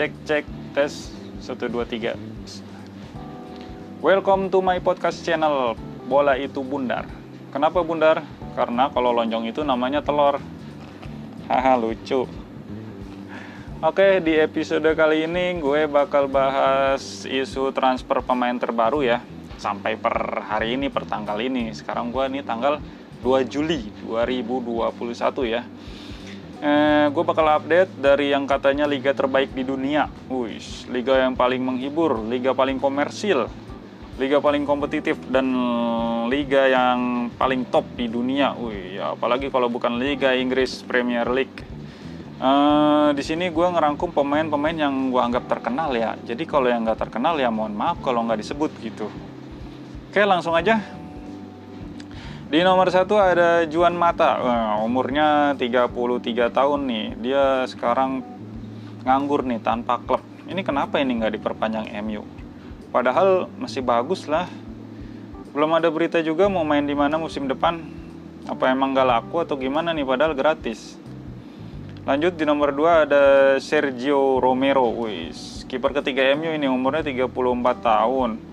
cek cek tes 1 2 3 Welcome to my podcast channel Bola itu bundar. Kenapa bundar? Karena kalau lonjong itu namanya telur. Haha lucu. Oke di episode kali ini gue bakal bahas isu transfer pemain terbaru ya. Sampai per hari ini, per tanggal ini. Sekarang gue nih tanggal 2 Juli 2021 ya eh, gue bakal update dari yang katanya liga terbaik di dunia. Wih, liga yang paling menghibur, liga paling komersil, liga paling kompetitif dan liga yang paling top di dunia. Wih, ya, apalagi kalau bukan liga Inggris Premier League. Uh, di sini gue ngerangkum pemain-pemain yang gue anggap terkenal ya. Jadi kalau yang nggak terkenal ya mohon maaf kalau nggak disebut gitu. Oke langsung aja di nomor satu ada Juan Mata, nah, umurnya 33 tahun nih. Dia sekarang nganggur nih tanpa klub. Ini kenapa ini nggak diperpanjang MU? Padahal masih bagus lah. Belum ada berita juga mau main di mana musim depan. Apa emang nggak laku atau gimana nih? Padahal gratis. Lanjut di nomor 2 ada Sergio Romero, wis kiper ketiga MU ini umurnya 34 tahun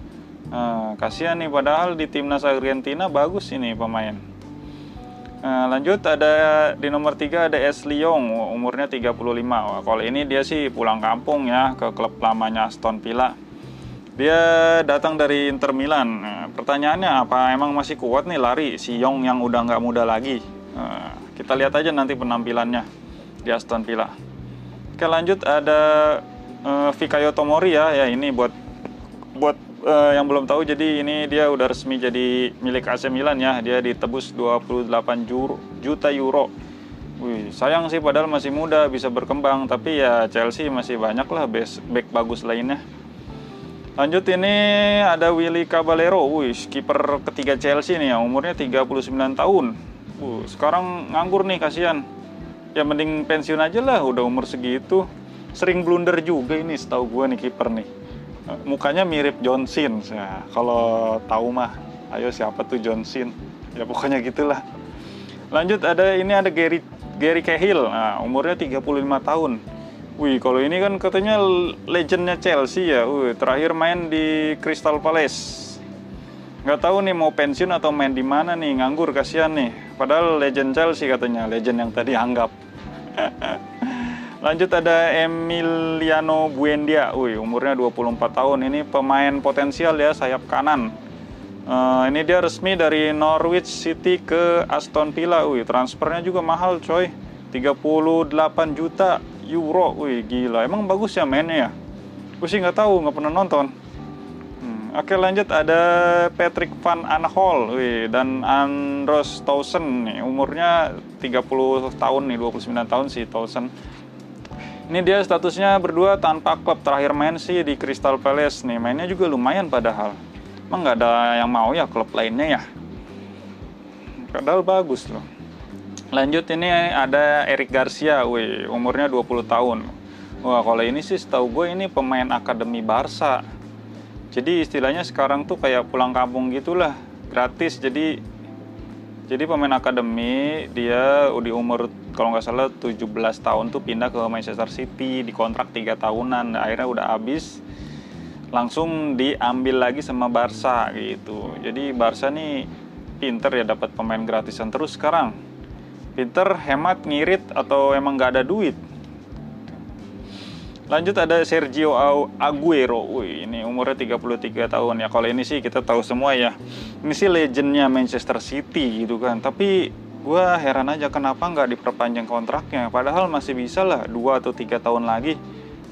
Nah, kasihan nih padahal di timnas Argentina bagus ini pemain. Nah, lanjut ada di nomor 3 ada Ashley Young, umurnya 35. Wah, kalau ini dia sih pulang kampung ya ke klub lamanya Aston Villa. Dia datang dari Inter Milan. Nah, pertanyaannya apa emang masih kuat nih lari si Young yang udah nggak muda lagi? Nah, kita lihat aja nanti penampilannya di Aston Villa. Oke lanjut ada uh, Fikayo Tomori ya, ya ini buat buat uh, yang belum tahu jadi ini dia udah resmi jadi milik AC Milan ya. Dia ditebus 28 juro, juta euro. Wih, sayang sih padahal masih muda bisa berkembang. Tapi ya Chelsea masih banyak lah back bagus lainnya. Lanjut ini ada Willy Caballero. Wih kiper ketiga Chelsea nih ya umurnya 39 tahun. Wih, sekarang nganggur nih kasihan. Ya mending pensiun aja lah udah umur segitu. Sering blunder juga ini setahu gue nih kiper nih mukanya mirip John Sin. Ya, kalau tahu mah, ayo siapa tuh John Sin? Ya pokoknya gitulah. Lanjut ada ini ada Gary Gary Cahill. Nah, umurnya 35 tahun. Wih, kalau ini kan katanya legendnya Chelsea ya. Wih, terakhir main di Crystal Palace. Nggak tahu nih mau pensiun atau main di mana nih, nganggur kasihan nih. Padahal legend Chelsea katanya, legend yang tadi anggap. Lanjut ada Emiliano Buendia, Wih, umurnya 24 tahun. Ini pemain potensial ya, sayap kanan. Uh, ini dia resmi dari Norwich City ke Aston Villa. Wih, transfernya juga mahal coy. 38 juta euro. Wih, gila. Emang bagus ya mainnya ya? Gue sih nggak tahu, nggak pernah nonton. Hmm, Oke lanjut ada Patrick Van Aanholt wih, dan Andros Towson nih umurnya 30 tahun nih 29 tahun sih Towson ini dia statusnya berdua tanpa klub terakhir main sih di Crystal Palace nih. Mainnya juga lumayan padahal. Emang nggak ada yang mau ya klub lainnya ya. Padahal bagus loh. Lanjut ini ada Eric Garcia, wih, umurnya 20 tahun. Wah, kalau ini sih setahu gue ini pemain akademi Barca. Jadi istilahnya sekarang tuh kayak pulang kampung gitulah, gratis. Jadi jadi pemain akademi dia di umur kalau nggak salah 17 tahun tuh pindah ke Manchester City di kontrak 3 tahunan akhirnya udah habis langsung diambil lagi sama Barca gitu jadi Barca nih pinter ya dapat pemain gratisan terus sekarang pinter hemat ngirit atau emang nggak ada duit Lanjut ada Sergio Aguero. Wih, ini umurnya 33 tahun ya. Kalau ini sih kita tahu semua ya. Ini sih legendnya Manchester City gitu kan. Tapi gue heran aja kenapa nggak diperpanjang kontraknya. Padahal masih bisa lah 2 atau 3 tahun lagi.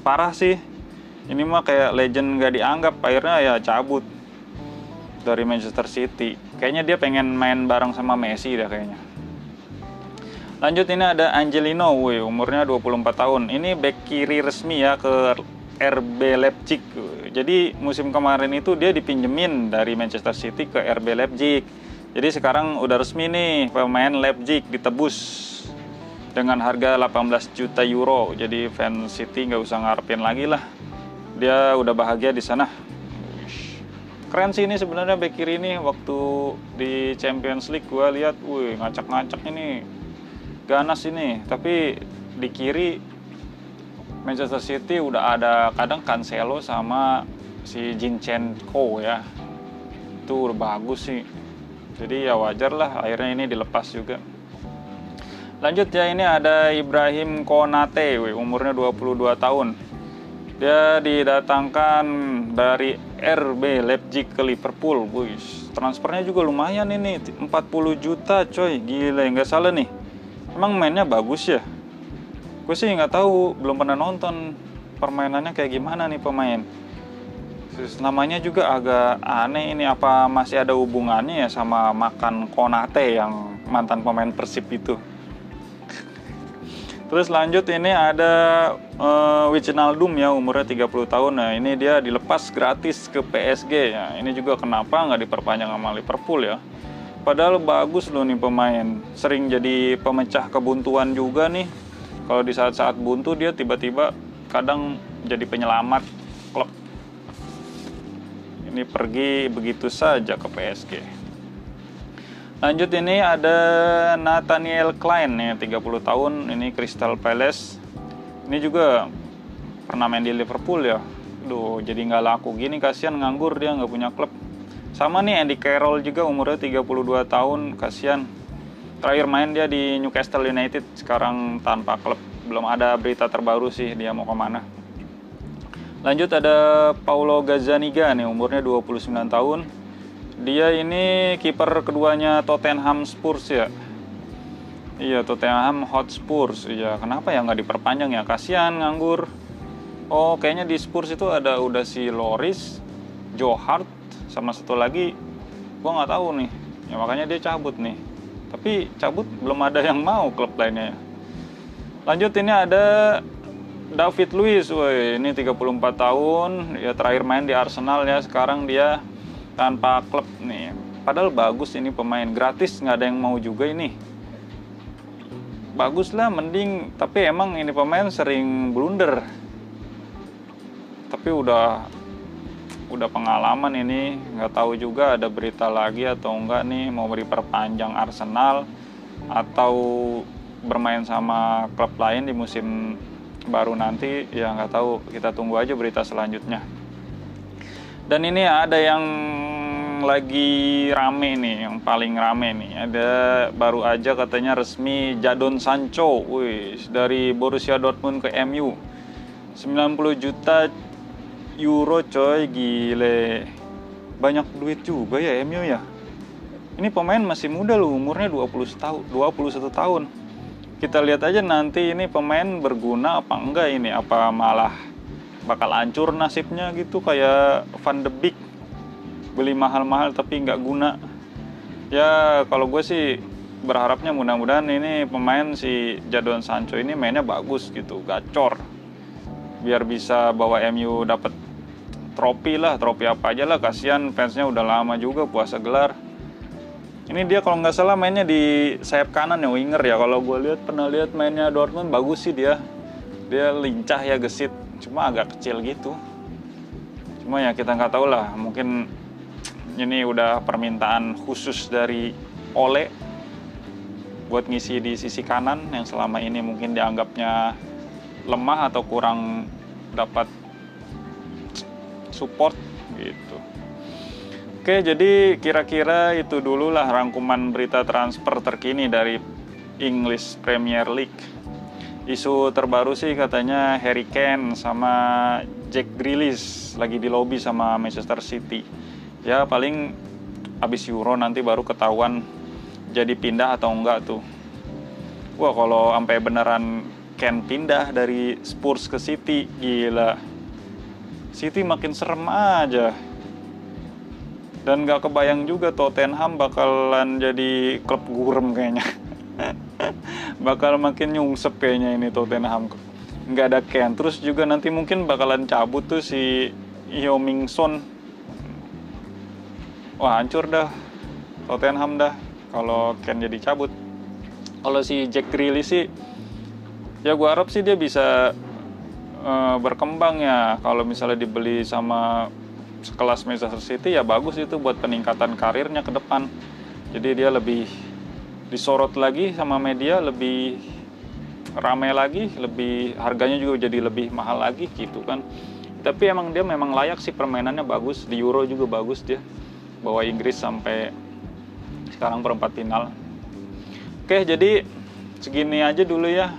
Parah sih. Ini mah kayak legend nggak dianggap. Akhirnya ya cabut dari Manchester City. Kayaknya dia pengen main bareng sama Messi dah kayaknya. Lanjut ini ada Angelino, wih, umurnya 24 tahun. Ini back kiri resmi ya ke RB Leipzig. Jadi musim kemarin itu dia dipinjemin dari Manchester City ke RB Leipzig. Jadi sekarang udah resmi nih pemain Leipzig ditebus dengan harga 18 juta euro. Jadi fans City nggak usah ngarepin lagi lah. Dia udah bahagia di sana. Keren sih ini sebenarnya back kiri ini waktu di Champions League gue lihat, wih ngacak-ngacak ini ganas ini tapi di kiri Manchester City udah ada kadang Cancelo sama si Jinchenko ya itu udah bagus sih jadi ya wajar lah akhirnya ini dilepas juga. Lanjut ya ini ada Ibrahim Konate umurnya 22 tahun. Dia didatangkan dari RB Leipzig ke Liverpool Buis. transfernya juga lumayan ini 40 juta coy. Gila nggak salah nih. Emang mainnya bagus ya? Gue sih nggak tahu belum pernah nonton permainannya kayak gimana nih pemain Terus namanya juga agak aneh ini apa masih ada hubungannya ya sama makan Konate yang mantan pemain Persib itu Terus lanjut ini ada uh, Wijnaldum ya umurnya 30 tahun. Nah, ini dia dilepas gratis ke PSG ya. Ini juga kenapa nggak diperpanjang sama Liverpool ya. Padahal bagus loh nih pemain. Sering jadi pemecah kebuntuan juga nih kalau di saat-saat buntu dia tiba-tiba kadang jadi penyelamat ini pergi begitu saja ke PSG lanjut ini ada Nathaniel Klein ya 30 tahun ini Crystal Palace. Ini juga pernah main di Liverpool ya. Duh, jadi nggak laku gini kasihan nganggur dia nggak punya klub. Sama nih Andy Carroll juga umurnya 32 tahun kasihan. Terakhir main dia di Newcastle United sekarang tanpa klub. Belum ada berita terbaru sih dia mau ke mana lanjut ada Paulo Gazzaniga nih umurnya 29 tahun. Dia ini kiper keduanya Tottenham Spurs ya? Iya Tottenham Hotspur iya. Kenapa ya nggak diperpanjang ya? Kasihan nganggur. Oh kayaknya di Spurs itu ada udah si Loris Joe Hart sama satu lagi. Gua nggak tahu nih. Ya makanya dia cabut nih. Tapi cabut belum ada yang mau klub lainnya lanjut ini ada David Luiz woi ini 34 tahun ya terakhir main di Arsenal ya sekarang dia tanpa klub nih. Padahal bagus ini pemain gratis nggak ada yang mau juga ini. Bagus lah mending tapi emang ini pemain sering blunder. Tapi udah udah pengalaman ini nggak tahu juga ada berita lagi atau enggak nih mau beri perpanjang Arsenal atau bermain sama klub lain di musim baru nanti ya nggak tahu. Kita tunggu aja berita selanjutnya. Dan ini ada yang lagi rame nih yang paling rame nih. Ada baru aja katanya resmi Jadon Sancho wih dari Borussia Dortmund ke MU 90 juta euro coy gile. Banyak duit juga ya MU ya? Ini pemain masih muda loh umurnya 20 tahun 21 tahun kita lihat aja nanti ini pemain berguna apa enggak ini. Apa malah bakal hancur nasibnya gitu kayak Van de Beek. Beli mahal-mahal tapi nggak guna. Ya kalau gue sih berharapnya mudah-mudahan ini pemain si Jadon Sancho ini mainnya bagus gitu gacor. Biar bisa bawa MU dapat trofi lah trofi apa aja lah. Kasihan fansnya udah lama juga puasa gelar ini dia kalau nggak salah mainnya di sayap kanan ya winger ya. Kalau gue lihat pernah lihat mainnya Dortmund bagus sih dia. Dia lincah ya gesit. Cuma agak kecil gitu. Cuma ya kita nggak tahu lah. Mungkin ini udah permintaan khusus dari Ole buat ngisi di sisi kanan yang selama ini mungkin dianggapnya lemah atau kurang dapat support gitu. Oke, jadi kira-kira itu dulu lah rangkuman berita transfer terkini dari English Premier League. Isu terbaru sih katanya Harry Kane sama Jack Grealish lagi di lobby sama Manchester City. Ya paling abis Euro nanti baru ketahuan jadi pindah atau enggak tuh. Wah kalau sampai beneran Ken pindah dari Spurs ke City, gila City makin serem aja dan gak kebayang juga Tottenham bakalan jadi klub gurem kayaknya. Bakal makin nyungsep kayaknya ini Tottenham. Nggak ada Ken terus juga nanti mungkin bakalan cabut tuh si Ming Son. Wah hancur dah. Tottenham dah kalau Ken jadi cabut. Kalau si Jack Grealish sih ya gue harap sih dia bisa uh, berkembang ya. Kalau misalnya dibeli sama sekelas Manchester City ya bagus itu buat peningkatan karirnya ke depan. Jadi dia lebih disorot lagi sama media lebih ramai lagi lebih harganya juga jadi lebih mahal lagi gitu kan. Tapi emang dia memang layak sih permainannya bagus di Euro juga bagus dia. Bawa Inggris sampai sekarang perempat final. Oke jadi segini aja dulu ya.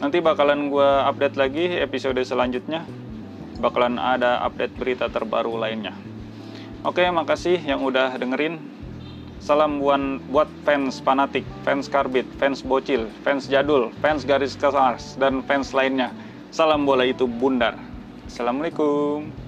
Nanti bakalan gue update lagi episode selanjutnya bakalan ada update berita terbaru lainnya oke makasih yang udah dengerin Salam buat, buat fans fanatik, fans karbit, fans bocil, fans jadul, fans garis kasar, dan fans lainnya. Salam bola itu bundar. Assalamualaikum.